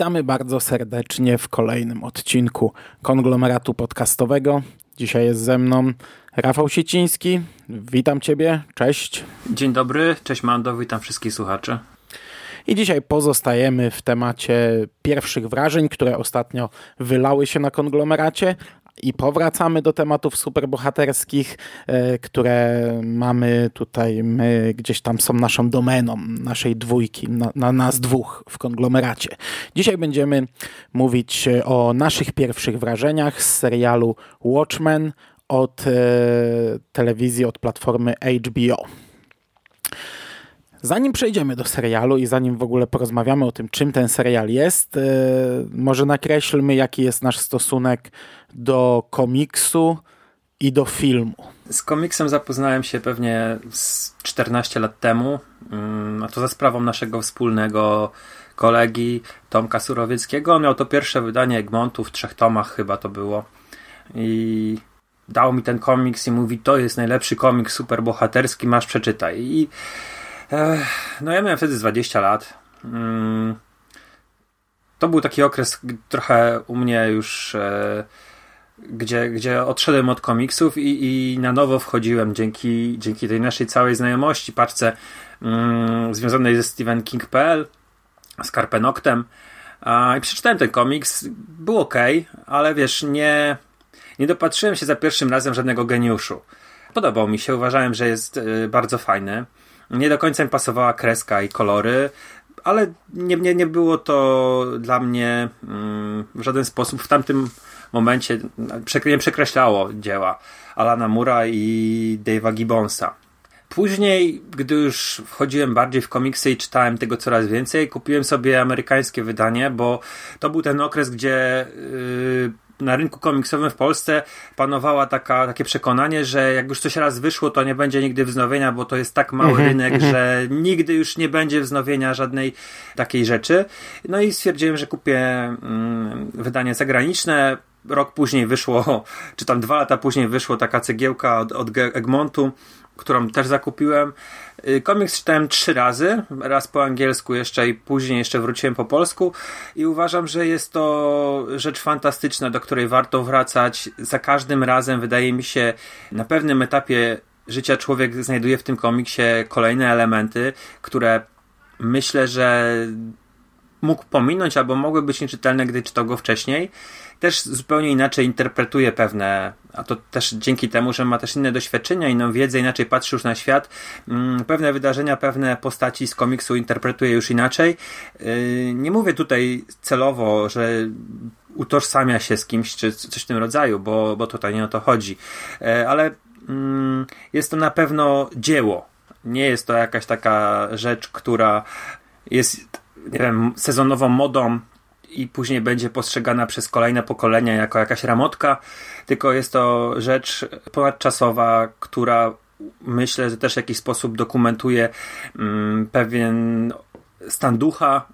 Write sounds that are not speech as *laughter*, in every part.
Witamy bardzo serdecznie w kolejnym odcinku konglomeratu podcastowego. Dzisiaj jest ze mną Rafał Sieciński. Witam Ciebie, cześć. Dzień dobry, cześć Mando, witam wszystkich słuchaczy. I dzisiaj pozostajemy w temacie pierwszych wrażeń, które ostatnio wylały się na konglomeracie. I powracamy do tematów superbohaterskich, e, które mamy tutaj, my gdzieś tam są naszą domeną, naszej dwójki, na, na nas dwóch w konglomeracie. Dzisiaj będziemy mówić o naszych pierwszych wrażeniach z serialu Watchmen od e, telewizji, od platformy HBO. Zanim przejdziemy do serialu i zanim w ogóle porozmawiamy o tym, czym ten serial jest, e, może nakreślmy, jaki jest nasz stosunek do komiksu i do filmu. Z komiksem zapoznałem się pewnie z 14 lat temu, mm, a to za sprawą naszego wspólnego kolegi Tomka Surowieckiego. On miał to pierwsze wydanie Egmontu w trzech tomach chyba to było i dał mi ten komiks i mówi, to jest najlepszy komiks superbohaterski, masz przeczytaj. I no ja miałem wtedy 20 lat. Mm. To był taki okres trochę u mnie już, e, gdzie, gdzie odszedłem od komiksów i, i na nowo wchodziłem dzięki, dzięki tej naszej całej znajomości, paczce mm, związanej ze Stephen King.pl, z Carpenoctem. I przeczytałem ten komiks. Był ok, ale wiesz, nie, nie dopatrzyłem się za pierwszym razem żadnego geniuszu. Podobał mi się, uważałem, że jest e, bardzo fajny. Nie do końca mi pasowała kreska i kolory, ale nie, nie, nie było to dla mnie mm, w żaden sposób w tamtym momencie nie przekreślało dzieła Alana Mura i Dave'a Gibbonsa. Później, gdy już wchodziłem bardziej w komiksy i czytałem tego coraz więcej, kupiłem sobie amerykańskie wydanie, bo to był ten okres, gdzie yy, na rynku komiksowym w Polsce panowała taka, takie przekonanie, że jak już coś raz wyszło, to nie będzie nigdy wznowienia, bo to jest tak mały mm -hmm, rynek, mm -hmm. że nigdy już nie będzie wznowienia żadnej takiej rzeczy. No i stwierdziłem, że kupię mm, wydanie zagraniczne. Rok później wyszło, *laughs* czy tam dwa lata później wyszło taka cegiełka od, od Egmontu, którą też zakupiłem. Y, komiks czytałem trzy razy, raz po angielsku jeszcze i później jeszcze wróciłem po polsku i uważam, że jest to rzecz fantastyczna, do której warto wracać. Za każdym razem wydaje mi się na pewnym etapie życia człowiek znajduje w tym komiksie kolejne elementy, które myślę, że mógł pominąć albo mogły być nieczytelne, gdy czytał go wcześniej też zupełnie inaczej interpretuje pewne, a to też dzięki temu, że ma też inne doświadczenia, inną wiedzę, inaczej patrzy już na świat, mm, pewne wydarzenia, pewne postaci z komiksu interpretuje już inaczej. Y, nie mówię tutaj celowo, że utożsamia się z kimś, czy coś w tym rodzaju, bo, bo tutaj nie o to chodzi, e, ale mm, jest to na pewno dzieło. Nie jest to jakaś taka rzecz, która jest, nie wiem, sezonową modą i później będzie postrzegana przez kolejne pokolenia jako jakaś ramotka, tylko jest to rzecz ponadczasowa, która myślę, że też w jakiś sposób dokumentuje mm, pewien stan ducha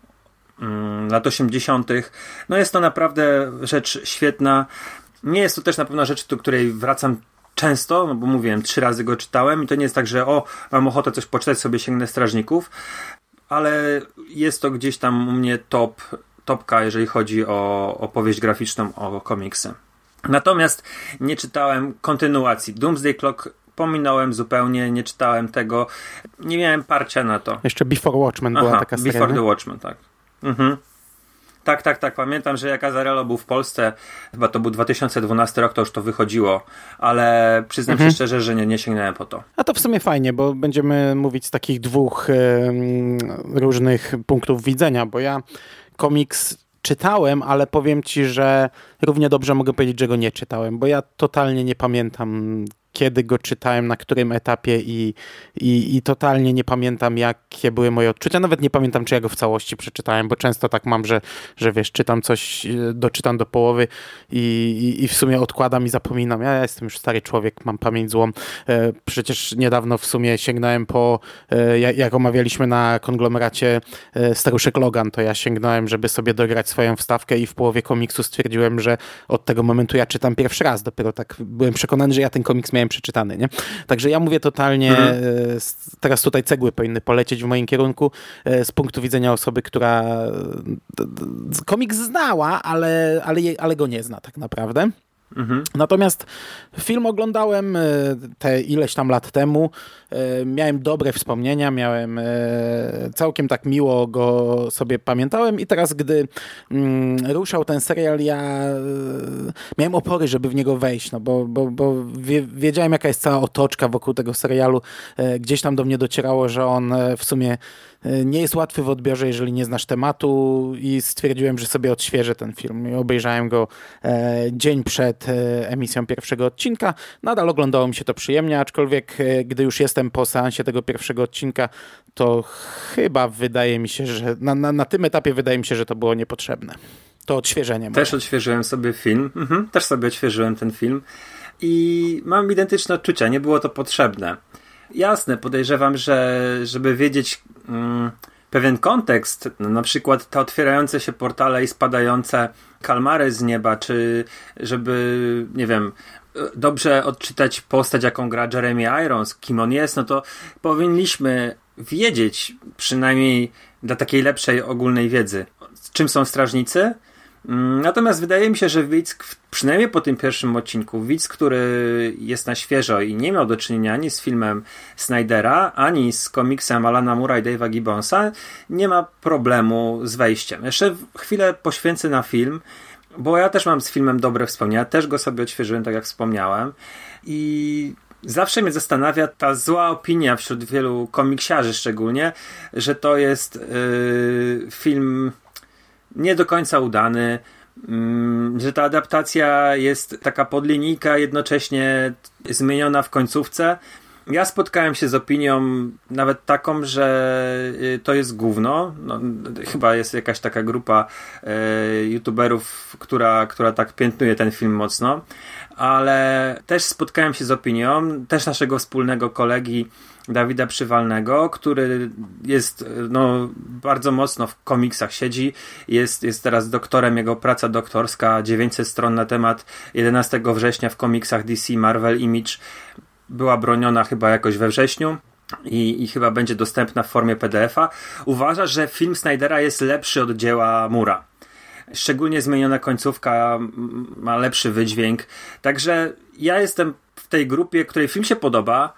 mm, lat 80. No jest to naprawdę rzecz świetna. Nie jest to też na pewno rzecz, do której wracam często, no bo mówiłem, trzy razy go czytałem i to nie jest tak, że o, mam ochotę coś poczytać, sobie sięgnę strażników, ale jest to gdzieś tam u mnie top topka, jeżeli chodzi o opowieść graficzną, o komiksy. Natomiast nie czytałem kontynuacji. Doomsday Clock pominąłem zupełnie, nie czytałem tego. Nie miałem parcia na to. Jeszcze Before Watchmen Aha, była taka seria. Before the Watchmen, tak. Mhm. Tak, tak, tak. Pamiętam, że jak Azarello był w Polsce, chyba to był 2012 rok, to już to wychodziło, ale przyznam mhm. się szczerze, że nie, nie sięgnąłem po to. A to w sumie fajnie, bo będziemy mówić z takich dwóch różnych punktów widzenia, bo ja komiks czytałem, ale powiem ci, że równie dobrze mogę powiedzieć, że go nie czytałem, bo ja totalnie nie pamiętam kiedy go czytałem, na którym etapie i, i, i totalnie nie pamiętam, jakie były moje odczucia. Nawet nie pamiętam, czy ja go w całości przeczytałem, bo często tak mam, że, że wiesz, czytam coś, e, doczytam do połowy i, i, i w sumie odkładam i zapominam. Ja jestem już stary człowiek, mam pamięć złą. E, przecież niedawno w sumie sięgnąłem po, jak omawialiśmy na konglomeracie Staruszek Logan, to ja sięgnąłem, żeby sobie dograć swoją wstawkę i w połowie komiksu stwierdziłem, że od tego momentu ja czytam pierwszy raz. Dopiero tak byłem przekonany, że ja ten komiks miałem przeczytany, nie? Także ja mówię totalnie, mhm. E, teraz tutaj cegły powinny polecieć w moim kierunku e, z punktu widzenia osoby, która komiks znała, ale, ale, ale go nie zna tak naprawdę. Mhm. Natomiast film oglądałem e, te ileś tam lat temu. E, miałem dobre wspomnienia, miałem e, całkiem tak miło go sobie pamiętałem i teraz, gdy mm, ruszał ten serial, ja miałem opory, żeby w niego wejść, no bo, bo, bo wiedziałem, jaka jest cała otoczka wokół tego serialu. Gdzieś tam do mnie docierało, że on w sumie nie jest łatwy w odbiorze, jeżeli nie znasz tematu i stwierdziłem, że sobie odświeżę ten film i obejrzałem go e, dzień przed e, emisją pierwszego odcinka. Nadal oglądało mi się to przyjemnie, aczkolwiek e, gdy już jestem po seansie tego pierwszego odcinka, to chyba wydaje mi się, że na, na, na tym etapie wydaje mi się, że to było niepotrzebne. To odświeżenie. Też odświeżyłem sobie film. Mhm, też sobie odświeżyłem ten film i mam identyczne odczucia. Nie było to potrzebne. Jasne, podejrzewam, że żeby wiedzieć mm, pewien kontekst, na przykład te otwierające się portale i spadające kalmary z nieba, czy żeby, nie wiem, dobrze odczytać postać, jaką gra Jeremy Irons, kim on jest, no to powinniśmy wiedzieć, przynajmniej dla takiej lepszej ogólnej wiedzy, czym są strażnicy, natomiast wydaje mi się, że widz, przynajmniej po tym pierwszym odcinku, widz, który jest na świeżo i nie miał do czynienia ani z filmem Snydera, ani z komiksem Alana Mura i Dave'a Gibbonsa, nie ma problemu z wejściem. Jeszcze chwilę poświęcę na film, bo ja też mam z filmem dobre wspomnienia, też go sobie odświeżyłem, tak jak wspomniałem. I Zawsze mnie zastanawia ta zła opinia wśród wielu komiksiarzy szczególnie, że to jest yy, film nie do końca udany, mm, że ta adaptacja jest taka podlinijka, jednocześnie zmieniona w końcówce. Ja spotkałem się z opinią nawet taką, że y, to jest gówno. No, chyba jest jakaś taka grupa e, youtuberów, która, która tak piętnuje ten film mocno, ale też spotkałem się z opinią też naszego wspólnego kolegi Dawida Przywalnego, który jest no, bardzo mocno w komiksach siedzi. Jest, jest teraz doktorem, jego praca doktorska, 900 stron na temat 11 września w komiksach DC Marvel Image była broniona chyba jakoś we wrześniu. I, I chyba będzie dostępna w formie PDF-a. Uważa, że film Snydera jest lepszy od dzieła Mura. Szczególnie zmieniona końcówka ma lepszy wydźwięk. Także ja jestem w tej grupie, której film się podoba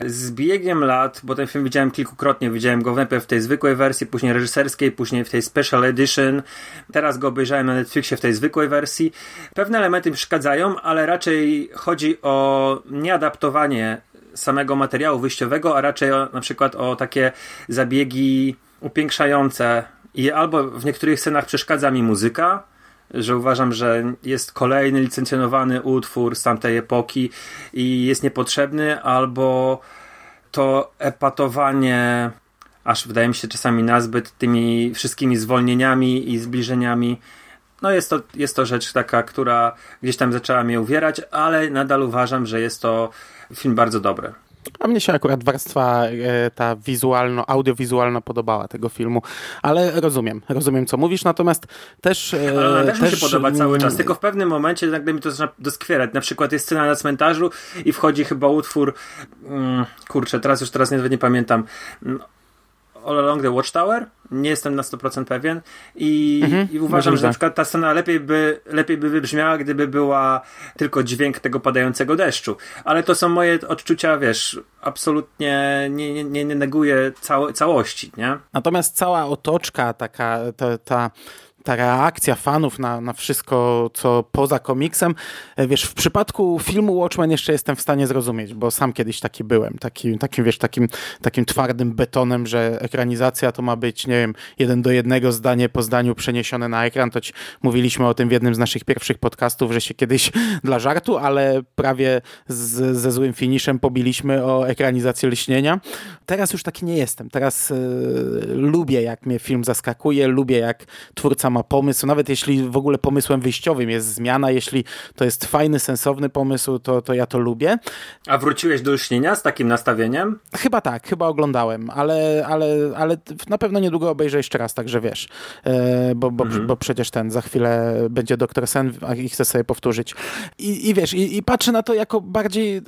z biegiem lat, bo ten film widziałem kilkukrotnie, widziałem go najpierw w tej zwykłej wersji, później reżyserskiej, później w tej special edition, teraz go obejrzałem na Netflixie w tej zwykłej wersji. Pewne elementy przeszkadzają, ale raczej chodzi o nieadaptowanie samego materiału wyjściowego, a raczej o, na przykład o takie zabiegi upiększające i albo w niektórych scenach przeszkadza mi muzyka, że uważam, że jest kolejny licencjonowany utwór z tamtej epoki i jest niepotrzebny, albo to epatowanie, aż wydaje mi się czasami nazbyt tymi wszystkimi zwolnieniami i zbliżeniami. No jest to, jest to rzecz taka, która gdzieś tam zaczęła mnie uwierać, ale nadal uważam, że jest to film bardzo dobry. A mnie się akurat warstwa e, ta wizualno, audiowizualna podobała tego filmu, ale rozumiem, rozumiem co mówisz, natomiast też... E, ale też, też mi się podoba cały czas, tylko w pewnym momencie jakby mi to zaczyna doskwierać. Na przykład jest scena na cmentarzu i wchodzi chyba utwór, mm, kurczę, teraz już teraz nie, nie pamiętam, All Along the Watchtower. Nie jestem na 100% pewien. I, mhm, i uważam, że na przykład ta scena lepiej by, lepiej by wybrzmiała, gdyby była tylko dźwięk tego padającego deszczu. Ale to są moje odczucia, wiesz, absolutnie nie, nie, nie neguję cało, całości, nie? Natomiast cała otoczka, taka ta, ta ta reakcja fanów na, na wszystko, co poza komiksem. E, wiesz, w przypadku filmu Watchmen jeszcze jestem w stanie zrozumieć, bo sam kiedyś taki byłem, taki, takim, wiesz, takim, takim twardym betonem, że ekranizacja to ma być, nie wiem, jeden do jednego zdanie po zdaniu przeniesione na ekran. To ci, mówiliśmy o tym w jednym z naszych pierwszych podcastów, że się kiedyś *laughs* dla żartu, ale prawie z, ze złym finiszem pobiliśmy o ekranizację Lśnienia. Teraz już taki nie jestem. Teraz y, lubię, jak mnie film zaskakuje, lubię, jak twórca ma pomysł, nawet jeśli w ogóle pomysłem wyjściowym jest zmiana, jeśli to jest fajny, sensowny pomysł, to, to ja to lubię. A wróciłeś do lśnienia z takim nastawieniem? Chyba tak, chyba oglądałem, ale, ale, ale na pewno niedługo obejrzę jeszcze raz, także wiesz, e, bo, bo, mhm. bo przecież ten za chwilę będzie Doktor Sen i chcę sobie powtórzyć. I, i wiesz, i, i patrzę na to jako bardziej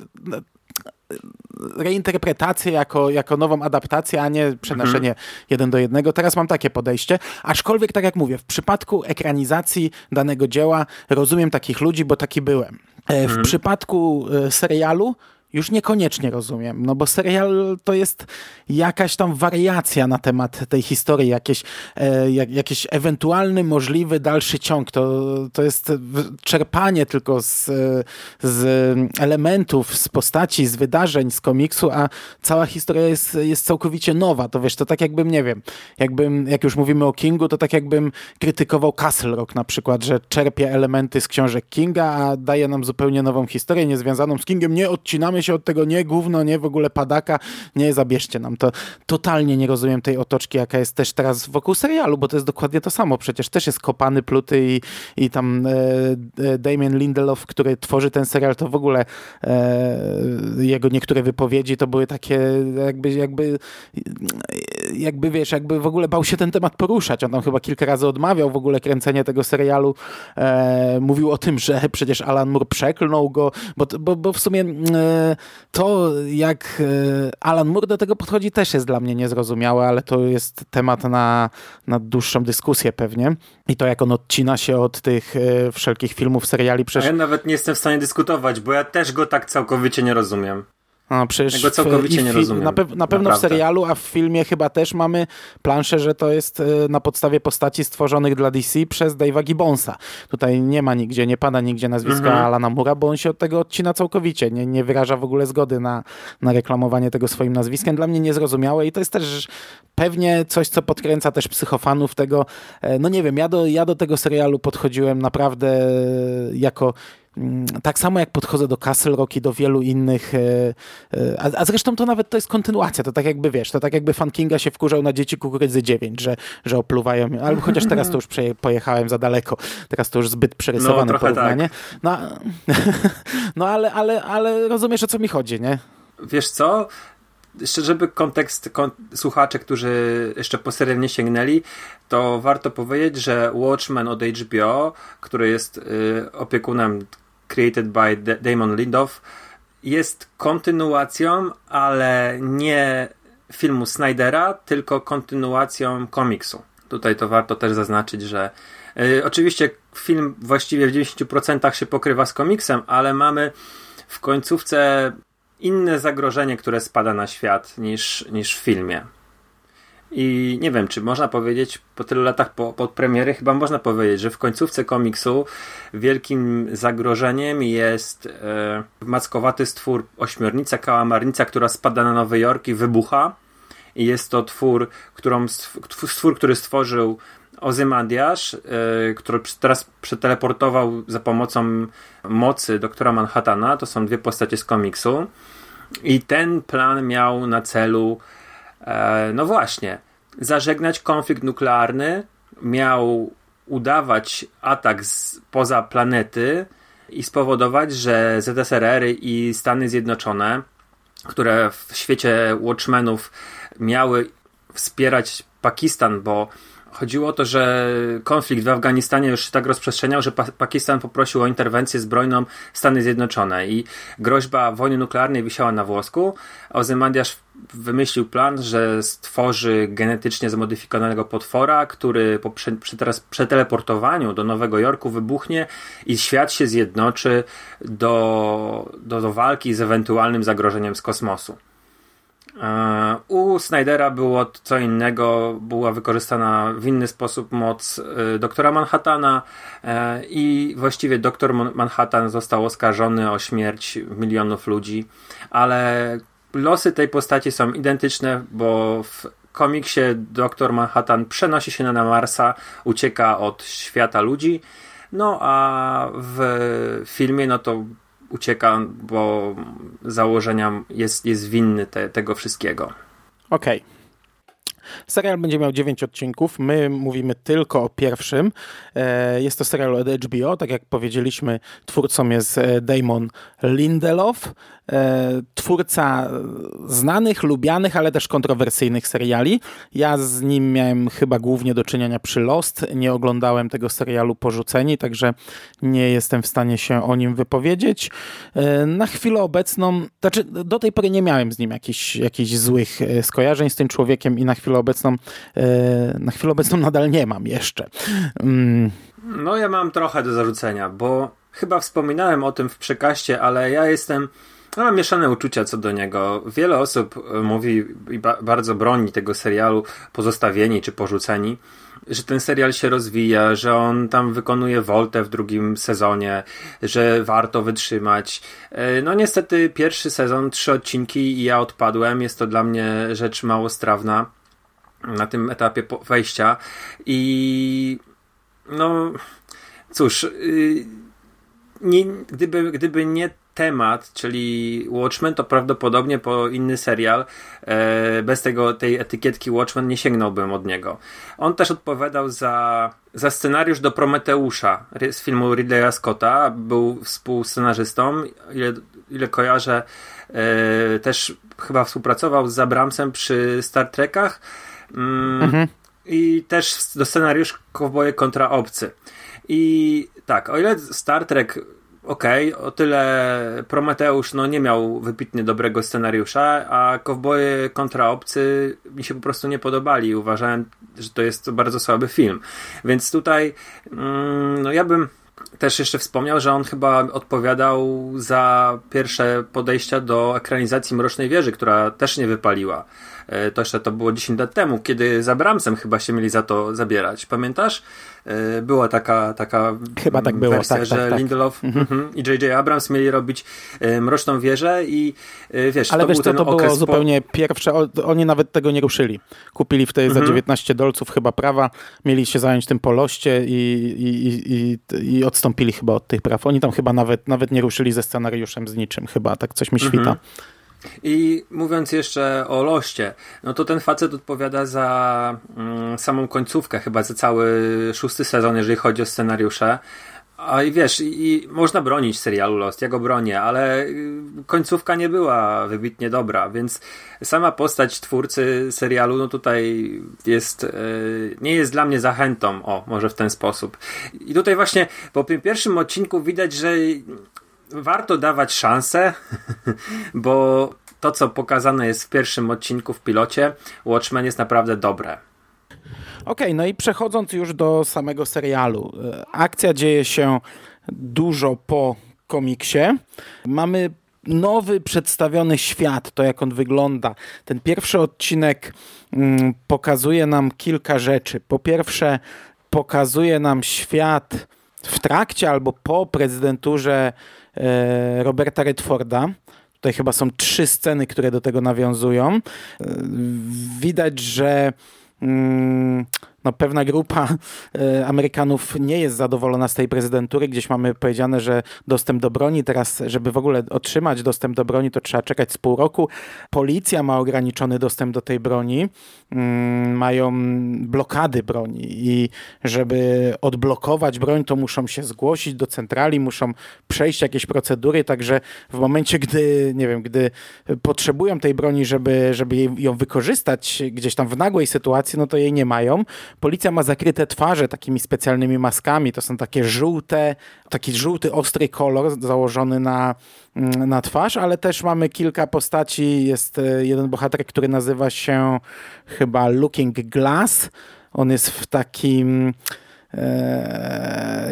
reinterpretację jako, jako nową adaptację, a nie przenoszenie mhm. jeden do jednego. Teraz mam takie podejście, aczkolwiek tak jak mówię, w przypadku ekranizacji danego dzieła rozumiem takich ludzi, bo taki byłem. E, w mhm. przypadku e, serialu już niekoniecznie rozumiem, no bo serial to jest jakaś tam wariacja na temat tej historii, jakieś, e, jak, jakiś ewentualny możliwy dalszy ciąg. To, to jest czerpanie tylko z, z elementów, z postaci, z wydarzeń, z komiksu, a cała historia jest, jest całkowicie nowa. To wiesz, to tak jakbym, nie wiem, jakbym, jak już mówimy o Kingu, to tak jakbym krytykował Castle Rock na przykład, że czerpie elementy z książek Kinga, a daje nam zupełnie nową historię, niezwiązaną z Kingiem. Nie odcinamy się od tego, nie gówno, nie w ogóle padaka, nie zabierzcie nam to. Totalnie nie rozumiem tej otoczki, jaka jest też teraz wokół serialu, bo to jest dokładnie to samo. Przecież też jest kopany, pluty i, i tam e, e Damien Lindelof, który tworzy ten serial, to w ogóle e, jego niektóre wypowiedzi to były takie jakby, jakby jakby wiesz, jakby w ogóle bał się ten temat poruszać. On tam chyba kilka razy odmawiał w ogóle kręcenie tego serialu. E, mówił o tym, że przecież Alan Moore przeklnął go, bo, bo, bo w sumie e, to, jak e, Alan Moore do tego podchodzi, też jest dla mnie niezrozumiałe, ale to jest temat na, na dłuższą dyskusję pewnie. I to, jak on odcina się od tych e, wszelkich filmów, seriali. Przecież... A ja nawet nie jestem w stanie dyskutować, bo ja też go tak całkowicie nie rozumiem. No, przecież Tego całkowicie nie rozumiem. Na, pe na pewno Naprawdę. w serialu, a w filmie chyba też mamy planszę, że to jest e, na podstawie postaci stworzonych dla DC przez Dave'a Gibbonsa. Tutaj nie ma nigdzie, nie pada nigdzie nazwiska mhm. Alana Mura, bo on się od tego odcina całkowicie. Nie, nie wyraża w ogóle zgody na, na reklamowanie tego swoim nazwiskiem. Dla mnie niezrozumiałe i to jest też pewnie coś, co podkręca też psychofanów tego. E, no nie wiem, ja do, ja do tego serialu podchodziłem naprawdę jako Mm, tak samo jak podchodzę do Castle Rock i do wielu innych, e, e, a, a, zresztą to nawet to jest kontynuacja, to tak jakby wiesz, to tak jakby Fan Kinga się wkurzał na dzieci kukurydzy 9, że, że opluwają, albo chociaż teraz to już pojechałem za daleko, teraz to już zbyt przerysowane no, porównanie. Tak. No, *laughs* no ale, ale, ale rozumiesz o co mi chodzi, nie? Wiesz co? Żeby kontekst kon słuchacze, którzy jeszcze po serial nie sięgnęli, to warto powiedzieć, że Watchmen od HBO, który jest y, opiekunem created by D Damon Lindow, jest kontynuacją, ale nie filmu Snydera, tylko kontynuacją komiksu. Tutaj to warto też zaznaczyć, że y, oczywiście film właściwie w 90% się pokrywa z komiksem, ale mamy w końcówce inne zagrożenie, które spada na świat niż, niż w filmie. I nie wiem, czy można powiedzieć po tylu latach po, po premiery, chyba można powiedzieć, że w końcówce komiksu wielkim zagrożeniem jest e, mackowaty stwór ośmiornica, kałamarnica, która spada na Nowy Jork i wybucha. I jest to twór, którą, stwór, który stworzył Ozymandiasz, yy, który teraz przeteleportował za pomocą mocy doktora Manhattana. To są dwie postacie z komiksu. I ten plan miał na celu, e, no właśnie, zażegnać konflikt nuklearny, miał udawać atak z, poza planety i spowodować, że ZSRR i Stany Zjednoczone, które w świecie Watchmenów miały wspierać Pakistan, bo Chodziło o to, że konflikt w Afganistanie już się tak rozprzestrzeniał, że pa Pakistan poprosił o interwencję zbrojną Stany Zjednoczone i groźba wojny nuklearnej wisiała na włosku. Ozymandiasz wymyślił plan, że stworzy genetycznie zmodyfikowanego potwora, który po prze, przeteleportowaniu do Nowego Jorku wybuchnie i świat się zjednoczy do, do, do walki z ewentualnym zagrożeniem z kosmosu. E, u Snydera było co innego, była wykorzystana w inny sposób moc e, doktora Manhattana e, i właściwie doktor Manhattan został oskarżony o śmierć milionów ludzi, ale losy tej postaci są identyczne, bo w komiksie doktor Manhattan przenosi się na Marsa, ucieka od świata ludzi, no a w filmie no to ucieka, bo założenia jest, jest winny te, tego wszystkiego. Okej. Okay. Serial będzie miał 9 odcinków. My mówimy tylko o pierwszym. E, jest to serial od HBO. Tak jak powiedzieliśmy, twórcą jest e, Damon Lindelof. E, twórca znanych, lubianych, ale też kontrowersyjnych seriali. Ja z nim miałem chyba głównie do czynienia przy Lost. Nie oglądałem tego serialu Porzuceni, także nie jestem w stanie się o nim wypowiedzieć. Na chwilę obecną, znaczy do tej pory nie miałem z nim jakichś, jakichś złych skojarzeń z tym człowiekiem i na chwilę obecną na chwilę obecną nadal nie mam jeszcze. Mm. No ja mam trochę do zarzucenia, bo chyba wspominałem o tym w przekaście, ale ja jestem no, mam mieszane uczucia co do niego. Wiele osób e, mówi i ba bardzo broni tego serialu pozostawieni czy porzuceni, że ten serial się rozwija, że on tam wykonuje woltę w drugim sezonie, że warto wytrzymać. E, no niestety pierwszy sezon, trzy odcinki i ja odpadłem. Jest to dla mnie rzecz mało strawna na tym etapie wejścia i no cóż, y, nie, gdyby, gdyby nie temat, czyli Watchmen, to prawdopodobnie po inny serial e, bez tego, tej etykietki Watchmen nie sięgnąłbym od niego. On też odpowiadał za, za scenariusz do Prometeusza z filmu Ridleya Scotta, był współscenarzystą, ile, ile kojarzę, e, też chyba współpracował z Abramsem przy Star Trekach mm, mhm. i też do scenariusz Kowboje kontra Obcy. I tak, o ile Star Trek okej, okay, o tyle Prometeusz no, nie miał wybitnie dobrego scenariusza, a Kowboje kontra obcy mi się po prostu nie podobali. Uważałem, że to jest bardzo słaby film. Więc tutaj mm, no ja bym też jeszcze wspomniał, że on chyba odpowiadał za pierwsze podejścia do ekranizacji Mrocznej Wieży, która też nie wypaliła. E, to jeszcze to było 10 lat temu, kiedy za Bramsem chyba się mieli za to zabierać. Pamiętasz? E, była taka, taka chyba tak było, wersja, tak, że tak, tak. Lindelof mhm. *laughs* i J.J. Abrams mieli robić e, Mroczną Wieżę i wiesz, Ale to wiesz był co, to było zupełnie pierwsze, oni nawet tego nie ruszyli. Kupili wtedy mhm. za 19 dolców chyba prawa, mieli się zająć tym poloście i, i, i, i, odstąpili chyba od tych praw. Oni tam chyba nawet, nawet nie ruszyli ze scenariuszem z niczym chyba, tak coś mi świta. Mhm. I mówiąc jeszcze o loście, no to ten facet odpowiada za mm, samą końcówkę, chyba za cały szósty sezon, jeżeli chodzi o scenariusze. A i wiesz, i, można bronić serialu Lost, ja go bronię, ale y, końcówka nie była wybitnie dobra, więc sama postać twórcy serialu, no tutaj jest, yy, nie jest dla mnie zachętą, o, może w ten sposób. I tutaj właśnie po tym pierwszym odcinku widać, że warto dawać szansę, *laughs* bo to, co pokazane jest w pierwszym odcinku w pilocie, Watchmen jest naprawdę dobre. Okej, okay, no i przechodząc już do samego serialu. E, akcja dzieje się dużo po komiksie. Mamy nowy przedstawiony świat, to jak on wygląda. Ten pierwszy odcinek mm, pokazuje nam kilka rzeczy. Po pierwsze, pokazuje nam świat w trakcie albo po prezydenturze Roberta Redforda. Tutaj chyba są trzy sceny, które do tego nawiązują. E, widać, że mm, no, pewna grupa e, Amerykanów nie jest zadowolona z tej prezydentury. Gdzieś mamy powiedziane, że dostęp do broni, teraz, żeby w ogóle otrzymać dostęp do broni, to trzeba czekać z pół roku. Policja ma ograniczony dostęp do tej broni, mm, mają blokady broni i żeby odblokować broń, to muszą się zgłosić do centrali, muszą przejść jakieś procedury, także w momencie, gdy, nie wiem, gdy potrzebują tej broni, żeby, żeby ją wykorzystać gdzieś tam w nagłej sytuacji, no to jej nie mają. Policja ma zakryte twarze takimi specjalnymi maskami. To są takie żółte, taki żółty, ostry kolor założony na, mm, na twarz, ale też mamy kilka postaci. Jest e, jeden bohater, który nazywa się chyba Looking Glass. On jest w takim e,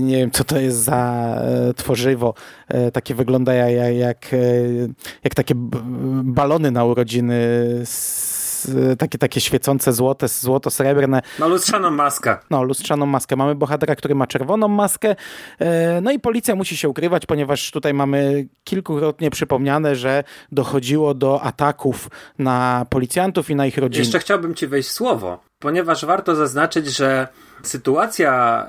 nie wiem, co to jest za e, tworzywo. Takie wygląda jak, jak, jak takie balony na urodziny z, takie, takie świecące złote, złoto-srebrne. No lustrzaną maskę. No, lustrzaną maskę. Mamy bohatera, który ma czerwoną maskę. E, no i policja musi się ukrywać, ponieważ tutaj mamy kilkukrotnie przypomniane, że dochodziło do ataków na policjantów i na ich rodziny. Jeszcze chciałbym ci wejść w słowo, ponieważ warto zaznaczyć, że sytuacja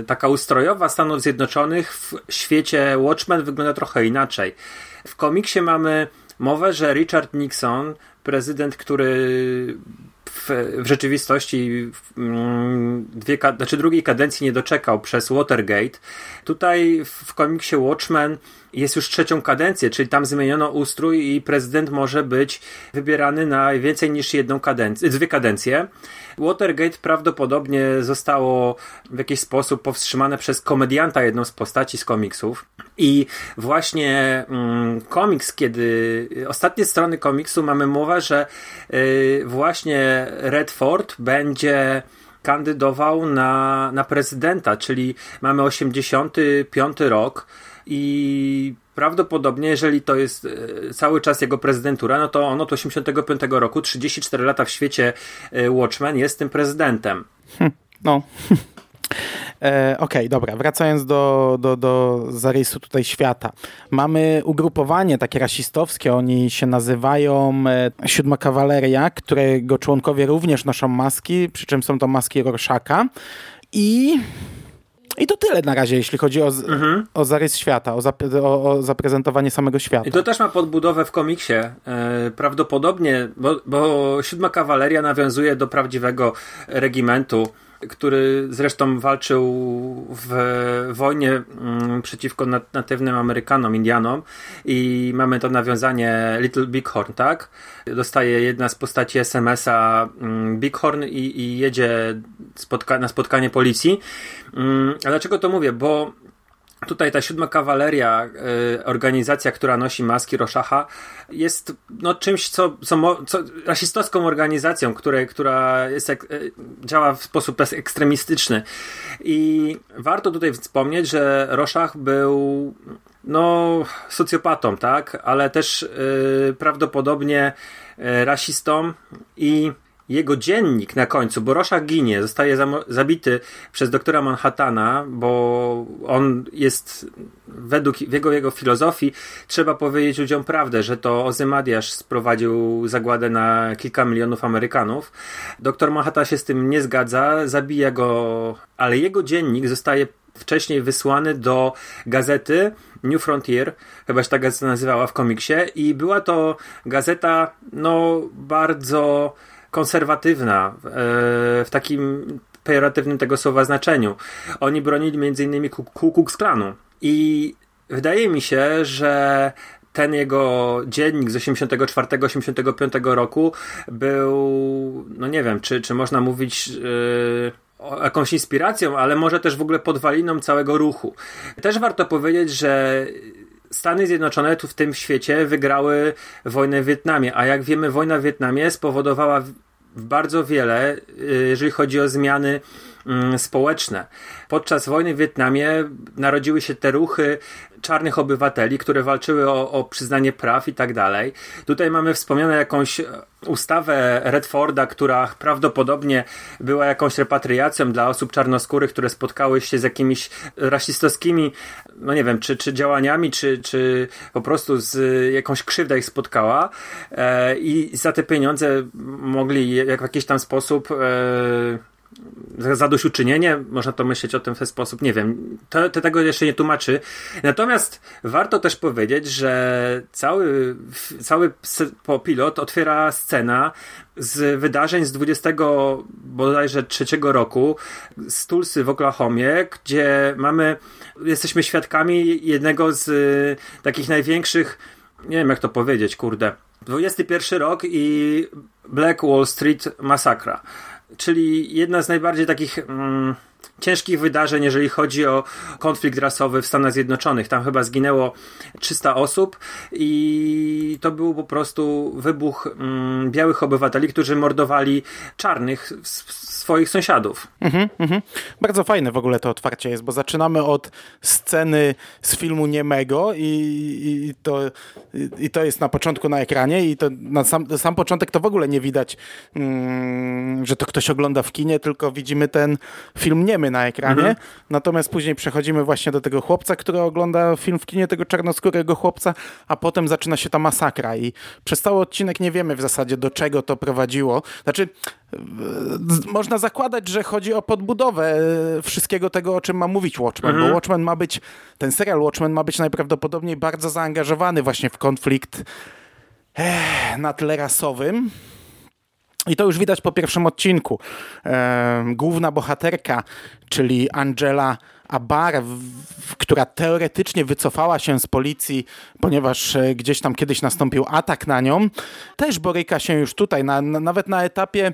e, taka ustrojowa Stanów Zjednoczonych w świecie Watchmen wygląda trochę inaczej. W komiksie mamy mowę, że Richard Nixon prezydent, który w, w rzeczywistości mm, dwie, znaczy drugiej kadencji nie doczekał przez Watergate. Tutaj w, w komiksie Watchmen jest już trzecią kadencję, czyli tam zmieniono ustrój i prezydent może być wybierany na więcej niż jedną kadencję, dwie kadencje. Watergate prawdopodobnie zostało w jakiś sposób powstrzymane przez komedianta, jedną z postaci z komiksów. I właśnie mm, komiks, kiedy ostatnie strony komiksu mamy mowę, że y, właśnie Redford będzie kandydował na, na prezydenta, czyli mamy 85 rok i prawdopodobnie, jeżeli to jest e, cały czas jego prezydentura, no to on od 85 roku, 34 lata w świecie e, Watchmen jest tym prezydentem. Hm, no. *laughs* E, Okej, okay, dobra, wracając do, do, do zarysu tutaj świata. Mamy ugrupowanie takie rasistowskie, oni się nazywają Siódma Kawaleria, którego członkowie również noszą maski, przy czym są to maski Rorschaka i i to tyle na razie, jeśli chodzi o, mhm. o zarys świata, o, o, o, zaprezentowanie samego świata. I to też ma podbudowę w komiksie. E, prawdopodobnie, bo, bo siódma kawaleria nawiązuje do prawdziwego regimentu który zresztą walczył w wojnie mm, przeciwko natywnym Amerykanom, Indianom i mamy to nawiązanie Little Bighorn, tak? Dostaje jedna z postaci SMS-a mm, Bighorn i, i jedzie spotka na spotkanie policji. Mm, a dlaczego to mówię? Bo Tutaj ta siódma kawaleria, y, organizacja, która nosi maski Roszacha, jest no, czymś, co, co, co rasistowską organizacją, które, która jest, y, działa w sposób ekstremistyczny. I warto tutaj wspomnieć, że Roszach był no, socjopatą, tak, ale też y, prawdopodobnie y, rasistą i jego dziennik na końcu, bo Rorschach ginie, zostaje zabity przez doktora Manhattana, bo on jest według jego, jego filozofii, trzeba powiedzieć ludziom prawdę, że to Ozymadiasz sprowadził zagładę na kilka milionów Amerykanów. Doktor Manhattan się z tym nie zgadza, zabija go, ale jego dziennik zostaje wcześniej wysłany do gazety New Frontier, chyba się ta gazeta nazywała w komiksie i była to gazeta no bardzo konserwatywna e, w takim pejoratywnym tego słowa znaczeniu. Oni bronili m.in. Ku Klux Klanu i wydaje mi się, że ten jego dziennik z 84-85 roku był, no nie wiem, czy, czy można mówić yy, jakąś inspiracją, ale może też w ogóle podwaliną całego ruchu. Też warto powiedzieć, że Stany Zjednoczone tu w tym świecie wygrały wojnę w Wietnamie, a jak wiemy, wojna w Wietnamie spowodowała bardzo wiele, y, jeżeli chodzi o zmiany społeczne. Podczas wojny w Wietnamie narodziły się te ruchy czarnych obywateli, które walczyły o, o przyznanie praw i tak dalej. Tutaj mamy wspomniane jakąś ustawę Redforda, która prawdopodobnie była jakąś repatriacją dla osób czarnoskórych, które spotkały się z jakimiś rasistowskimi, no nie wiem, czy, czy działaniami, czy, czy po prostu z jakąś krzywdą ich spotkała e, i za te pieniądze mogli jak w jakiś tam sposób e, zadośćuczynienie, można to myśleć o tym w ten sposób, nie wiem, to, to, tego jeszcze nie tłumaczy. Natomiast warto też powiedzieć, że cały, cały pilot otwiera scena z wydarzeń z 20 bodajże trzeciego roku z Tulsy w Oklahomie, gdzie mamy, jesteśmy świadkami jednego z y, takich największych, nie wiem jak to powiedzieć, kurde, 21 rok i Black Wall Street masakra czyli jedna z najbardziej takich mm, ciężkich wydarzeń, jeżeli chodzi o konflikt rasowy w Stanach Zjednoczonych. Tam chyba zginęło 300 osób i to był po prostu wybuch mm, białych obywateli, którzy mordowali czarnych swoich sąsiadów. Mhm, mhm. Bardzo fajne w ogóle to otwarcie jest, bo zaczynamy od sceny z filmu Niemego i, i, to, i to jest na początku na ekranie i to na sam, sam początek to w ogóle nie widać, mm, że to ktoś ogląda w kinie, tylko widzimy ten film niemy na ekranie. Mhm. Natomiast później przechodzimy właśnie do tego chłopca, który ogląda film w kinie, tego czarnoskórego chłopca, a potem zaczyna się ta masakra i przez cały odcinek nie wiemy w zasadzie do czego to prowadziło. Znaczy, można zakładać, że chodzi o podbudowę e, wszystkiego tego, o czym ma mówić Watchmen, mhm. bo Watchmen ma być, ten serial Watchmen ma być najprawdopodobniej bardzo zaangażowany właśnie w konflikt eh, na tle rasowym. I to już widać po pierwszym odcinku. E, główna bohaterka, czyli Angela Abar, która teoretycznie wycofała się z policji, ponieważ e, gdzieś tam kiedyś nastąpił atak na nią, też boryka się już tutaj, na, na, nawet na etapie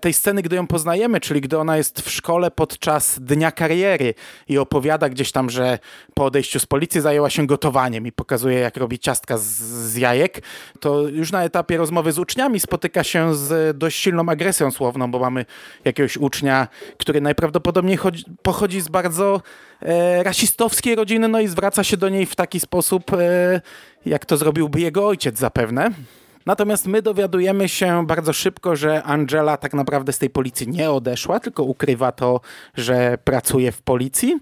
tej sceny, gdy ją poznajemy, czyli gdy ona jest w szkole podczas dnia kariery i opowiada gdzieś tam, że po odejściu z policji zajęła się gotowaniem i pokazuje, jak robi ciastka z, z jajek, to już na etapie rozmowy z uczniami spotyka się z dość silną agresją słowną, bo mamy jakiegoś ucznia, który najprawdopodobniej chodzi, pochodzi z bardzo e, rasistowskiej rodziny, no i zwraca się do niej w taki sposób, e, jak to zrobiłby jego ojciec zapewne. Natomiast my dowiadujemy się bardzo szybko, że Angela tak naprawdę z tej policji nie odeszła, tylko ukrywa to, że pracuje w policji.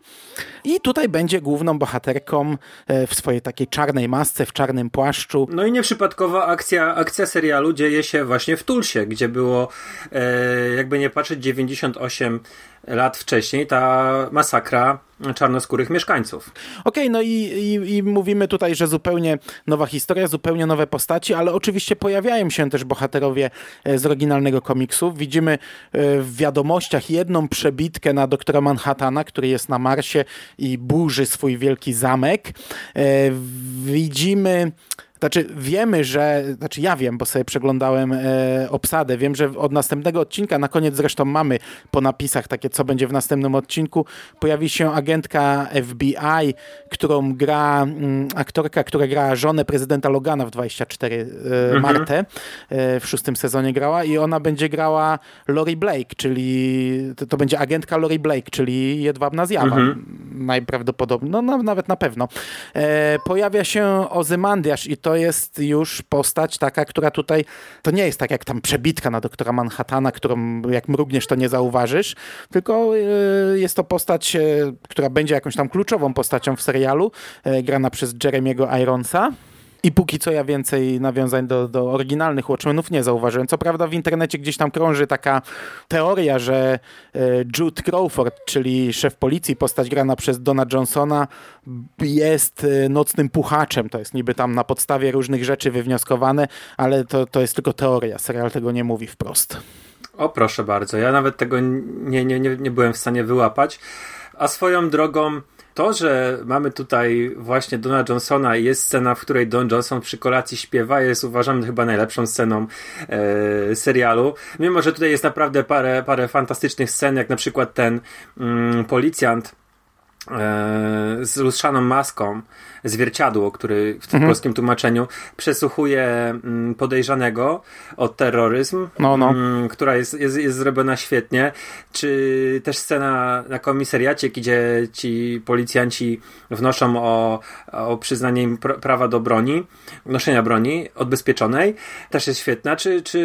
I tutaj będzie główną bohaterką e, w swojej takiej czarnej masce, w czarnym płaszczu. No i nieprzypadkowa akcja, akcja serialu dzieje się właśnie w Tulsie, gdzie było, e, jakby nie patrzeć, 98 lat wcześniej ta masakra czarnoskórych mieszkańców. Okej, okay, no i, i, i, mówimy tutaj, że zupełnie nowa historia, zupełnie nowe postaci, ale oczywiście pojawiają się też bohaterowie e, z oryginalnego komiksu. Widzimy e, w wiadomościach jedną przebitkę na doktora Manhattana, który jest na Marsie i burzy swój wielki zamek. E, widzimy znaczy, wiemy, że, znaczy ja wiem, bo sobie przeglądałem e, obsadę, wiem, że od następnego odcinka, na koniec zresztą mamy po napisach takie, co będzie w następnym odcinku, pojawi się agentka FBI, którą gra m, mm, aktorka, która gra żonę prezydenta Logana w 24, e, mhm. Martę, e, w szóstym sezonie grała i ona będzie grała Lori Blake, czyli to, to będzie agentka Lori Blake, czyli jedwabna zjawa. Mhm. Najprawdopodobniej, no, nawet na pewno. E, pojawia się Ozymandiasz i to to jest już postać taka, która tutaj, to nie jest tak jak tam przebitka na doktora Manhattana, którą jak mrugniesz to nie zauważysz, tylko e, jest to postać, e, która będzie jakąś tam kluczową postacią w serialu, e, grana przez Jeremiego Ironsa. I póki co ja więcej nawiązań do, do oryginalnych Watchmenów nie zauważyłem. Co prawda w internecie gdzieś tam krąży taka teoria, że e, Jude Crawford, czyli szef policji, postać grana przez Dona Johnsona, jest e, nocnym puchaczem. To jest niby tam na podstawie różnych rzeczy wywnioskowane, ale to, to jest tylko teoria. Serial tego nie mówi wprost. O proszę bardzo, ja nawet tego nie, nie, nie, nie byłem w stanie wyłapać. A swoją drogą to, że mamy tutaj właśnie Dona Johnsona i jest scena, w której Don Johnson przy kolacji śpiewa, jest uważam chyba najlepszą sceną e, serialu. Mimo, że tutaj jest naprawdę parę, parę fantastycznych scen, jak na przykład ten mm, policjant e, z lustrzaną maską, zwierciadło, który w tym mhm. polskim tłumaczeniu przesłuchuje mm, podejrzanego o terroryzm, no, no. Mm, która jest, jest, jest zrobiona świetnie. Czy też scena na komisariacie, gdzie ci policjanci wnoszą o, o przyznanie im prawa do broni, noszenia broni odbezpieczonej, też jest świetna. Czy, czy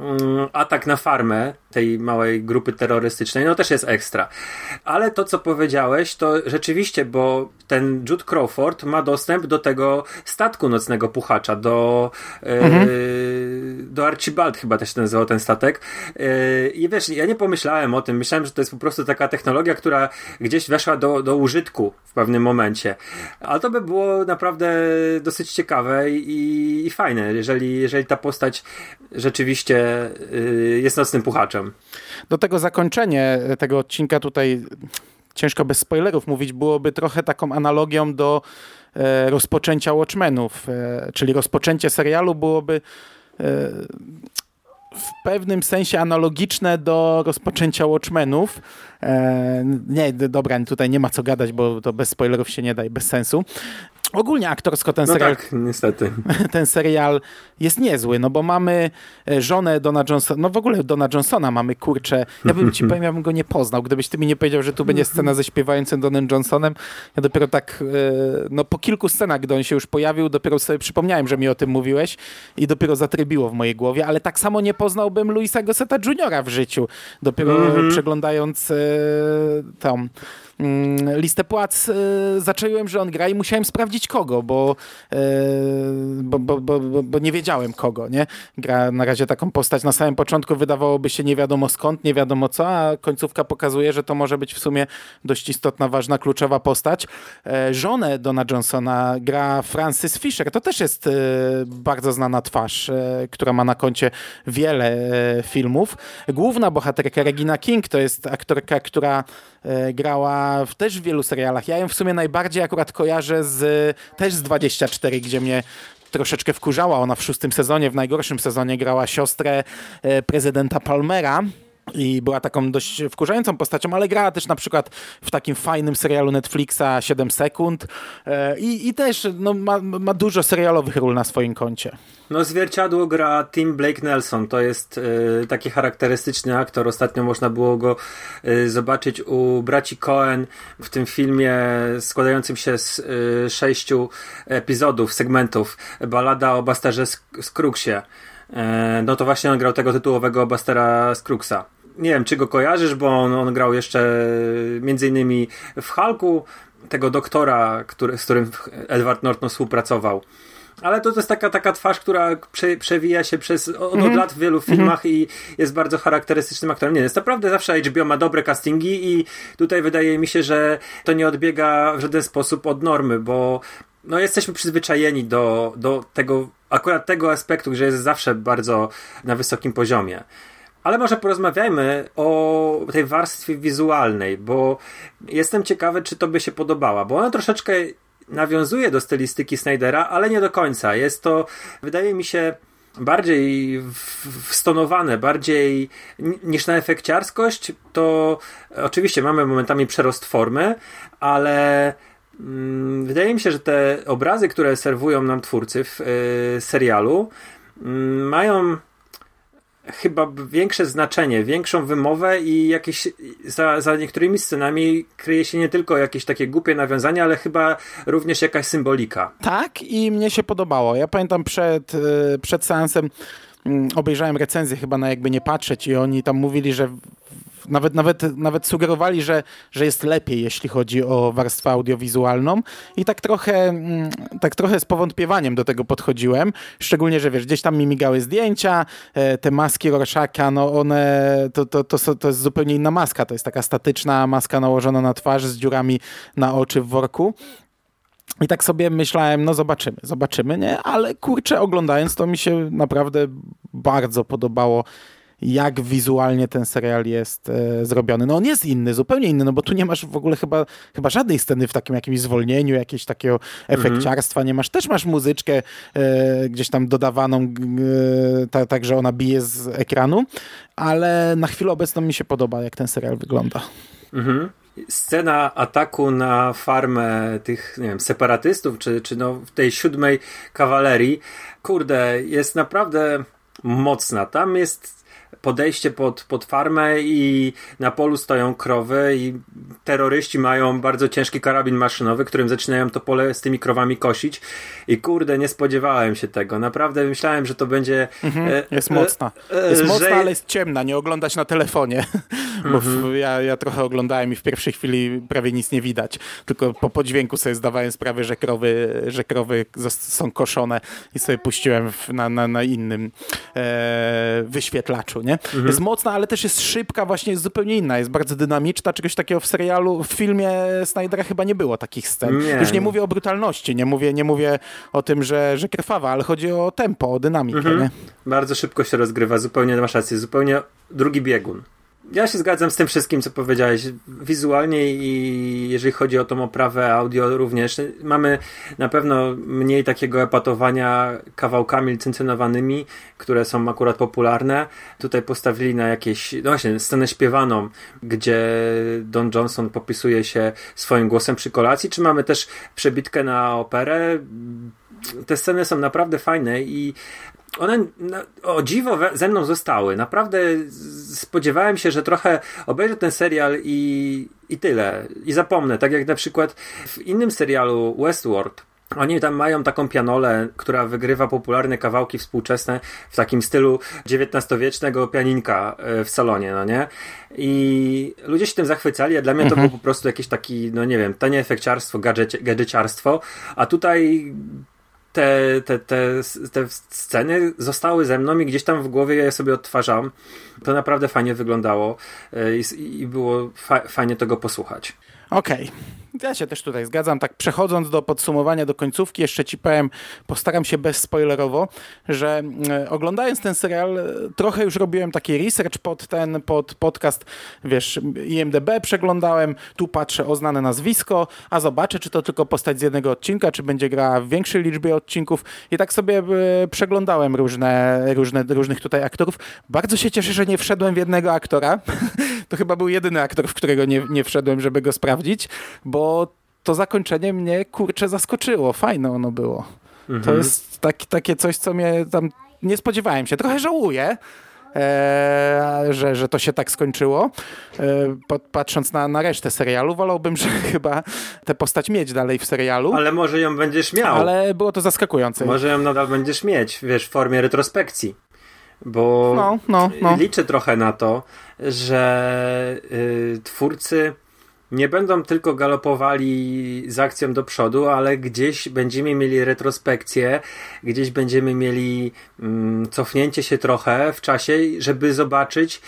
mm, atak na farmę tej małej grupy terrorystycznej, no też jest ekstra. Ale to, co powiedziałeś, to rzeczywiście, bo ten Jude Crawford ma dostęp do tego statku nocnego puchacza, do, e, mhm. do Archibald chyba też się nazywał ten statek. E, I wiesz, ja nie pomyślałem o tym. Myślałem, że to jest po prostu taka technologia, która gdzieś weszła do, do użytku w pewnym momencie. Ale to by było naprawdę dosyć ciekawe i, i fajne, jeżeli, jeżeli ta postać rzeczywiście y, jest nocnym puchaczem. Do tego zakończenie tego odcinka tutaj ciężko bez spoilerów mówić, byłoby trochę taką analogią do e, rozpoczęcia Watchmenów, e, czyli rozpoczęcie serialu byłoby e, w pewnym sensie analogiczne do rozpoczęcia Watchmenów. E, nie, dobra, tutaj nie ma co gadać, bo to bez spoilerów się nie da i bez sensu. Ogólnie aktorsko ten no serial, tak, niestety. *laughs* ten serial jest niezły, no bo mamy e, żonę Dona Johnsona, no w ogóle Dona Johnsona mamy, kurczę, ja bym ci *laughs* powiem, ja bym go nie poznał, gdybyś ty mi nie powiedział, że tu będzie *laughs* scena ze śpiewającym Donem Johnsonem, ja dopiero tak, e, no po kilku scenach, gdy on się już pojawił, dopiero sobie przypomniałem, że mi o tym mówiłeś i dopiero zatrybiło w mojej głowie, ale tak samo nie poznałbym Luisa Gosseta Juniora w życiu, dopiero Mhm. przeglądając e, tą mm, listę płac, e, zacząłem, że on gra i musiałem sprawdzić kogo, bo, e, bo, bo, bo, bo, bo nie wiedziałem kogo, nie? Gra na razie taką postać na samym początku wydawałoby się nie wiadomo skąd, nie wiadomo co, a końcówka pokazuje, że to może być w sumie dość istotna, ważna, kluczowa postać. E, żonę Dona Johnsona gra Francis Fisher, to też jest bardzo znana twarz, która ma na koncie wiele filmów. Główna bohaterka Regina King to jest aktorka, która grała w też w wielu serialach. Ja ją w sumie najbardziej akurat kojarzę z też z 24, gdzie mnie troszeczkę wkurzała. Ona w szóstym sezonie, w najgorszym sezonie grała siostrę e, prezydenta Palmera. I była taką dość wkurzającą postacią, ale grała też na przykład w takim fajnym serialu Netflixa 7 sekund e, i, i też no, ma, ma dużo serialowych ról na swoim koncie. No zwierciadło gra Tim Blake Nelson. To jest y, taki charakterystyczny aktor. Ostatnio można było go y, zobaczyć u braci Cohen w tym filmie składającym się z y, sześciu epizodów, segmentów. Balada o Basterze Scroogsie. Y, no to właśnie on grał tego tytułowego Bastera Scroogsa. Nie wiem, czy go kojarzysz, bo on, on grał jeszcze między innymi w Hulku, tego doktora, który, z którym Edward Norton współpracował. Ale to, to jest taka, taka twarz, która prze, przewija się przez od, Mhm. od lat w wielu filmach i jest bardzo charakterystycznym aktorem. Nie, jest naprawdę zawsze HBO ma dobre castingi i tutaj wydaje mi się, że to nie odbiega w żaden sposób od normy, bo no jesteśmy przyzwyczajeni do, do tego, akurat tego aspektu, że jest zawsze bardzo na wysokim poziomie. Ale może porozmawiajmy o tej warstwie wizualnej, bo jestem ciekawy, czy to by się podobała, bo ona troszeczkę nawiązuje do stylistyki Snydera, ale nie do końca. Jest to, wydaje mi się, bardziej wstonowane, bardziej ni- niż na efekciarskość, to oczywiście mamy momentami przerost formy, ale mm, wydaje mi się, że te obrazy, które serwują nam twórcy w y, serialu, mm, mają chyba większe znaczenie, większą wymowę i jakieś za, za niektórymi scenami kryje się nie tylko jakieś takie głupie nawiązania, ale chyba również jakaś symbolika. Tak i mnie się podobało. Ja pamiętam przed, y, przed seansem mm, obejrzałem recenzję chyba na jakby nie patrzeć i oni tam mówili, że nawet, nawet, nawet sugerowali, że, że jest lepiej, jeśli chodzi o warstwę audiowizualną i tak trochę, mm, tak trochę z powątpiewaniem do tego podchodziłem, szczególnie, że wiesz, gdzieś tam mi migały zdjęcia, e, te maski Rorschaka, no one, to, to, to, to jest zupełnie inna maska, to jest taka statyczna maska nałożona na twarz z dziurami na oczy w worku. I tak sobie myślałem, no zobaczymy, zobaczymy, nie? Ale kurczę, oglądając to mi się naprawdę bardzo podobało, jak wizualnie ten serial jest e, zrobiony. No on jest inny, zupełnie inny, no bo tu nie masz w ogóle chyba, chyba żadnej sceny w takim jakimś zwolnieniu, jakiegoś takiego efekciarstwa nie masz. Też masz muzyczkę e, gdzieś tam dodawaną, e, ta, tak, że ona bije z ekranu, ale na chwilę obecną mi się podoba, jak ten serial wygląda. Mhm. Scena ataku na farmę tych, nie wiem, separatystów, czy, czy no w tej siódmej kawalerii, kurde, jest naprawdę mocna. Tam jest podejście pod, pod farmę i na polu stoją krowy i terroryści mają bardzo ciężki karabin maszynowy, którym zaczynają to pole z tymi krowami kosić i kurde, nie spodziewałem się tego. Naprawdę myślałem, że to będzie... e, Jest e, mocna. e, Jest że- mocna, ale jest ciemna, nie oglądać na telefonie. *laughs* Bo w, ja, ja trochę oglądałem i w pierwszej chwili prawie nic nie widać. Tylko po podźwięku sobie zdawałem sprawę, że krowy, że krowy są koszone i sobie puściłem w, na, na, na innym e, wyświetlaczu. Nie? Jest mocna, ale też jest szybka, właśnie jest zupełnie inna. Jest bardzo dynamiczna. Czegoś takiego w serialu, w filmie Snydera chyba nie było takich scen. Nie. Już nie mówię o brutalności, nie mówię, nie mówię o tym, że, że krwawa, ale chodzi o tempo, o dynamikę. Nie? Bardzo szybko się rozgrywa, zupełnie masz rację, zupełnie drugi biegun. Ja się zgadzam z tym wszystkim, co powiedziałeś. Wizualnie i jeżeli chodzi o tą oprawę audio również, mamy na pewno mniej takiego epatowania kawałkami licencjonowanymi, które są akurat popularne. Tutaj postawili na jakieś, no właśnie, scenę śpiewaną, gdzie Don Johnson popisuje się swoim głosem przy kolacji, czy mamy też przebitkę na operę. Te sceny są naprawdę fajne i one no, o dziwo ze mną zostały. Naprawdę spodziewałem się, że trochę obejrzę ten serial i, i tyle. I zapomnę. Tak jak na przykład w innym serialu Westworld. Oni tam mają taką pianolę, która wygrywa popularne kawałki współczesne w takim stylu XIX-wiecznego pianinka e, w salonie, no nie? I ludzie się tym zachwycali, a dla mnie to mhm. było po prostu jakieś taki, no nie wiem, tanie efekciarstwo, gadżeciarstwo, a tutaj te, te, te, te sceny zostały ze mną i gdzieś tam w głowie ja je sobie odtwarzam. To naprawdę fajnie wyglądało e, i, i było fa fajnie tego posłuchać. Okej. Okay. Ja się też tutaj zgadzam. Tak przechodząc do podsumowania, do końcówki, jeszcze ci powiem, postaram się bezspoilerowo, że e, oglądając ten serial, e, trochę już robiłem taki research pod ten, pod podcast, wiesz, IMDB przeglądałem, tu patrzę o znane nazwisko, a zobaczę, czy to tylko postać z jednego odcinka, czy będzie grała w większej liczbie odcinków i tak sobie e, przeglądałem różne, różne, różnych tutaj aktorów. Bardzo się cieszę, że nie wszedłem w jednego aktora. *laughs* to chyba był jedyny aktor, w którego nie, nie wszedłem, żeby go sprawdzić, bo to zakończenie mnie kurczę zaskoczyło. Fajne ono było. Mhm. To jest tak, takie coś, co mnie tam nie spodziewałem się. Trochę żałuję, e, że, że to się tak skończyło. E, patrząc na, na resztę serialu, wolałbym, *laughs* że chyba tę postać mieć dalej w serialu. Ale może ją będziesz miał. Ale było to zaskakujące. Może ją nadal będziesz mieć, wiesz, w formie retrospekcji. Bo no, no, no. liczę trochę na to, że y, twórcy nie będą tylko galopowali z akcją do przodu, ale gdzieś będziemy mieli retrospekcję, gdzieś będziemy mieli mm, cofnięcie się trochę w czasie, żeby zobaczyć,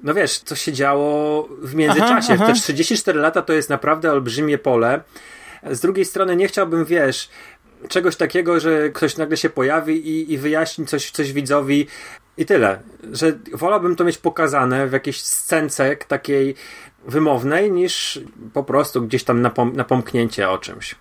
no wiesz, co się działo w międzyczasie. Aha, aha. Te 34 lata to jest naprawdę olbrzymie pole. Z drugiej strony nie chciałbym, wiesz, czegoś takiego, że ktoś nagle się pojawi i, i wyjaśni coś, coś widzowi i tyle. Że wolałbym to mieć pokazane w jakiejś scence takiej wymownej, niż po prostu gdzieś tam napom napomknięcie o czymś.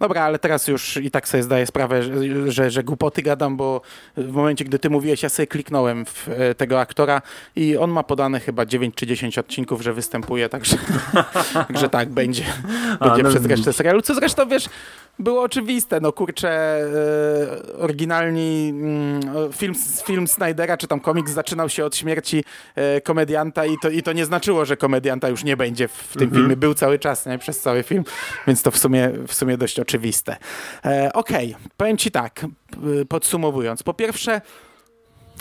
Dobra, ale teraz już i tak sobie zdaję sprawę, że, że, że głupoty gadam, bo w momencie, gdy ty mówiłeś, ja sobie kliknąłem w e, tego aktora i on ma podane chyba 9 czy 10 odcinków, że występuje, także, *laughs* także tak, będzie, *laughs* będzie A, no, przez resztę serialu. Co zresztą, wiesz, było oczywiste, no kurczę, e, oryginalni mm, film, film Snydera, czy tam komiks zaczynał się od śmierci e, komedianta i to, i to nie znaczyło, że komedianta już nie będzie w tym mhm. filmie. Był cały czas, nie? Przez cały film, więc to w sumie, w sumie dość oczywiste. E, Okej, okay. powiem ci tak, podsumowując. Po pierwsze,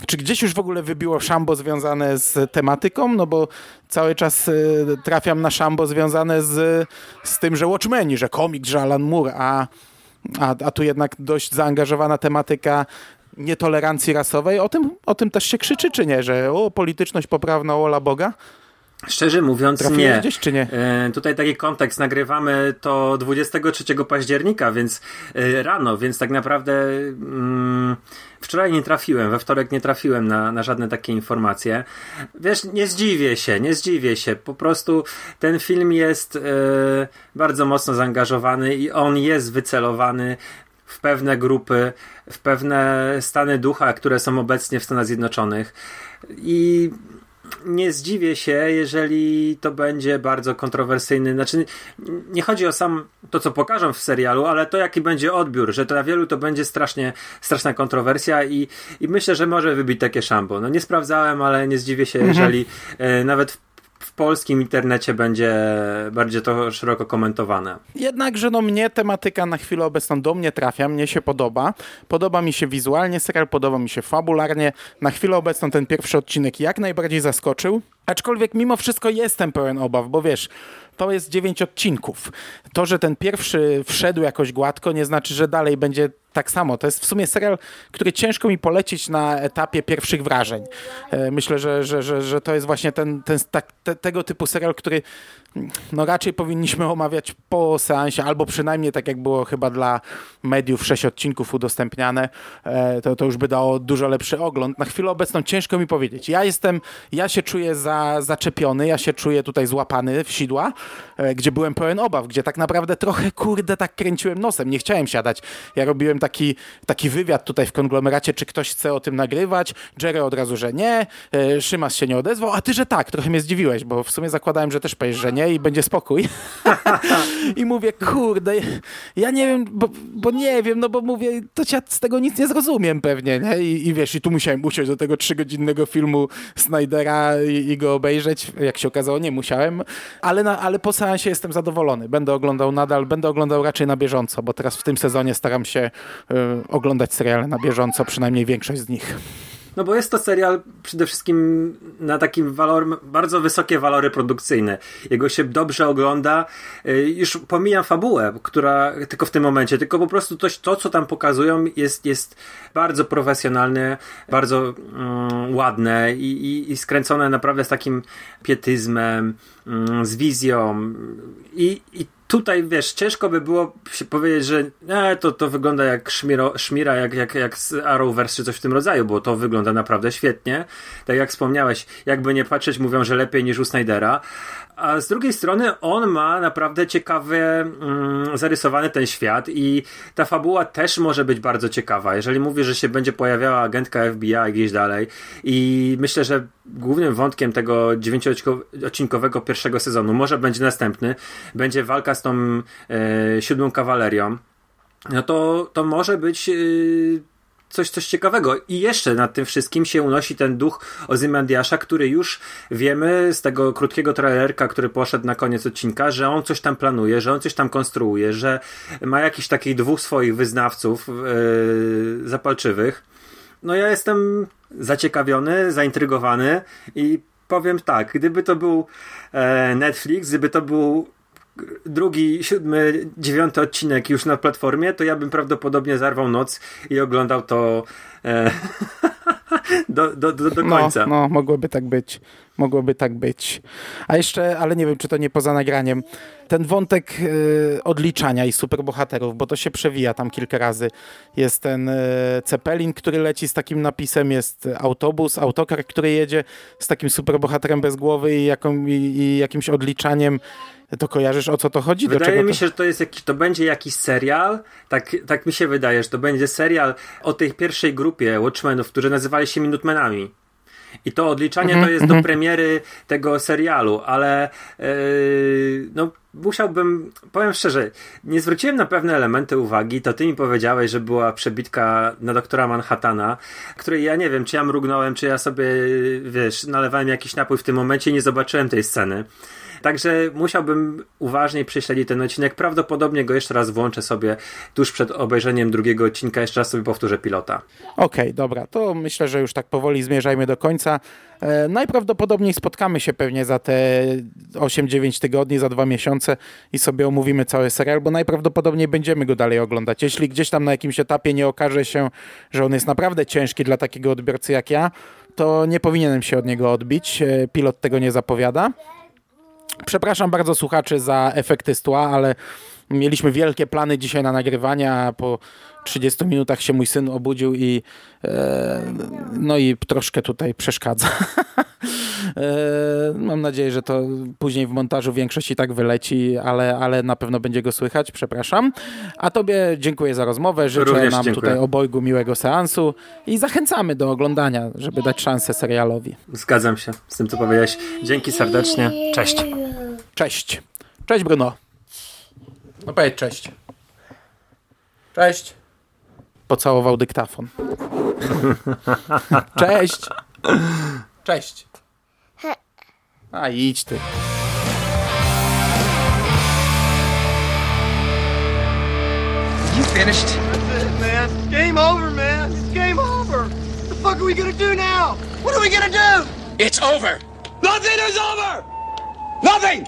czy gdzieś już w ogóle wybiło szambo związane z tematyką? No bo cały czas y, trafiam na szambo związane z, z tym, że Watchmeni, że komiks, że Alan Moore, a, a, a tu jednak dość zaangażowana tematyka nietolerancji rasowej. O tym, o tym też się krzyczy, czy nie? Że o, polityczność poprawna, ola Boga? Szczerze mówiąc, Trafiłeś nie. Gdzieś, czy nie? E, tutaj taki kontekst. Nagrywamy to 23 października, więc e, rano, więc tak naprawdę mm, wczoraj nie trafiłem, we wtorek nie trafiłem na, na żadne takie informacje. Wiesz, nie zdziwię się, nie zdziwię się. Po prostu ten film jest e, bardzo mocno zaangażowany i on jest wycelowany w pewne grupy, w pewne stany ducha, które są obecnie w Stanach Zjednoczonych. I nie zdziwię się, jeżeli to będzie bardzo kontrowersyjny. Znaczy, nie chodzi o sam to, co pokażą w serialu, ale to, jaki będzie odbiór, że dla wielu to będzie strasznie, straszna kontrowersja i, i myślę, że może wybić takie szambo. No nie sprawdzałem, ale nie zdziwię się, mhm. jeżeli e, nawet w polskim internecie będzie bardziej to szeroko komentowane. Jednakże no mnie tematyka na chwilę obecną do mnie trafia, mnie się podoba. Podoba mi się wizualnie serial, podoba mi się fabularnie. Na chwilę obecną ten pierwszy odcinek jak najbardziej zaskoczył. Aczkolwiek mimo wszystko jestem pełen obaw, bo wiesz, to jest dziewięć odcinków. To, że ten pierwszy wszedł jakoś gładko, nie znaczy, że dalej będzie tak samo. To jest w sumie serial, który ciężko mi polecić na etapie pierwszych wrażeń. E, myślę, że, że, że, że to jest właśnie ten, ten tak, te, tego typu serial, który no raczej powinniśmy omawiać po seansie, albo przynajmniej tak jak było chyba dla mediów sześć odcinków udostępniane, e, to, to już by dało dużo lepszy ogląd. Na chwilę obecną ciężko mi powiedzieć. Ja jestem, ja się czuję za za, zaczepiony, ja się czuję tutaj złapany w sidła, e, gdzie byłem pełen obaw, gdzie tak naprawdę trochę, kurde, tak kręciłem nosem, nie chciałem siadać. Ja robiłem taki, taki wywiad tutaj w konglomeracie, czy ktoś chce o tym nagrywać, Jerry od razu, że nie, e, Szymas się nie odezwał, a ty, że tak, trochę mnie zdziwiłeś, bo w sumie zakładałem, że też powiesz, że nie i będzie spokój. *laughs* I mówię, kurde, ja nie wiem, bo, bo nie wiem, no bo mówię, to ja z tego nic nie zrozumiem pewnie, nie? I, i wiesz, i tu musiałem usiąść do tego trzygodzinnego filmu Snydera i, i, go obejrzeć. Jak się okazało, nie musiałem, ale, na, ale po seansie jestem zadowolony. Będę oglądał nadal, będę oglądał raczej na bieżąco, bo teraz w tym sezonie staram się y, oglądać seriale na bieżąco, przynajmniej większość z nich. No bo jest to serial przede wszystkim na takim walor, bardzo wysokie walory produkcyjne. Jego się dobrze ogląda. Y, już pomijam fabułę, która tylko w tym momencie, tylko po prostu to, to co tam pokazują jest, jest bardzo profesjonalne, bardzo um, ładne i, i, i skręcone naprawdę z takim pietyzmem, z wizją i, i tutaj, wiesz, ciężko by było się powiedzieć, że e, to, to wygląda jak szmiro, szmira, jak, jak, jak z Arrowverse czy coś w tym rodzaju, bo to wygląda naprawdę świetnie. Tak jak wspomniałeś, jakby nie patrzeć, mówią, że lepiej niż u Snydera, a z drugiej strony on ma naprawdę ciekawy mm, zarysowany ten świat i ta fabuła też może być bardzo ciekawa. Jeżeli mówi, że się będzie pojawiała agentka FBI gdzieś dalej i myślę, że głównym wątkiem tego dziewięcioodcinkowego pierwszego sezonu może będzie następny, będzie walka z tą e, siódmą kawalerią, no to, to może być e, coś, coś ciekawego. I jeszcze nad tym wszystkim się unosi ten duch Ozymandiasza, który już wiemy z tego krótkiego trailerka, który poszedł na koniec odcinka, że on coś tam planuje, że on coś tam konstruuje, że ma jakichś takich dwóch swoich wyznawców yy, zapalczywych. No ja jestem zaciekawiony, zaintrygowany i powiem tak, gdyby to był e, Netflix, gdyby to był drugi, siódmy, dziewiąty odcinek już na platformie, to ja bym prawdopodobnie zarwał noc i oglądał to e, *laughs* do, do, do, do, końca. No, no, mogłoby tak być. Mogłoby tak być. A jeszcze, ale nie wiem, czy to nie poza nagraniem, ten wątek y, odliczania i superbohaterów, bo to się przewija tam kilka razy. Jest ten y, Cepelin, który leci z takim napisem, jest autobus, autokar, który jedzie z takim superbohaterem bez głowy i, jaką, i, i jakimś odliczaniem to kojarzysz o co to chodzi? Wydaje mi się, że to jest jakiś, to będzie jakiś serial, tak, tak mi się wydaje, że to będzie serial o tej pierwszej grupie Watchmenów, którzy nazywali się Minutemenami. I to odliczanie mm -hmm, to jest mm -hmm. do mhm. premiery tego serialu, ale yy, no musiałbym, powiem szczerze, nie zwróciłem na pewne elementy uwagi, to ty mi powiedziałeś, że była przebitka na doktora Manhattana, której ja nie wiem, czy ja mrugnąłem, czy ja sobie, wiesz, nalewałem jakiś napój w tym momencie i nie zobaczyłem tej sceny. Także musiałbym uważniej prześledzić ten odcinek. Prawdopodobnie go jeszcze raz włączę sobie tuż przed obejrzeniem drugiego odcinka. Jeszcze raz sobie powtórzę pilota. Okej, okay, dobra. To myślę, że już tak powoli zmierzajmy do końca. E, najprawdopodobniej spotkamy się pewnie za te 8-9 tygodni, za dwa miesiące i sobie omówimy cały serial, bo najprawdopodobniej będziemy go dalej oglądać. Jeśli gdzieś tam na jakimś etapie nie okaże się, że on jest naprawdę ciężki dla takiego odbiorcy jak ja, to nie powinienem się od niego odbić. E, pilot tego nie zapowiada. Przepraszam bardzo słuchaczy za efekty z tła, ale mieliśmy wielkie plany dzisiaj na nagrywanie, a po 30 minutach się mój syn obudził i e, no i troszkę tutaj przeszkadza. *laughs* e, mam nadzieję, że to później w montażu większość i tak wyleci, ale, ale na pewno będzie go słychać, przepraszam. A tobie dziękuję za rozmowę, życzę Również nam dziękuję. tutaj obojgu miłego seansu i zachęcamy do oglądania, żeby dać szansę serialowi. Zgadzam się z tym, co powiedziałeś. Dzięki serdecznie. Cześć. Cześć. Cześć Bruno. No powiedz cześć. Cześć. Pocałował dyktafon. *laughs* cześć. Cześć. A idź ty. You finished? That's it, man. Game over, man. It's game over. What the fuck are we gonna do now? What are we gonna do? It's over. Nothing is over. Nothing.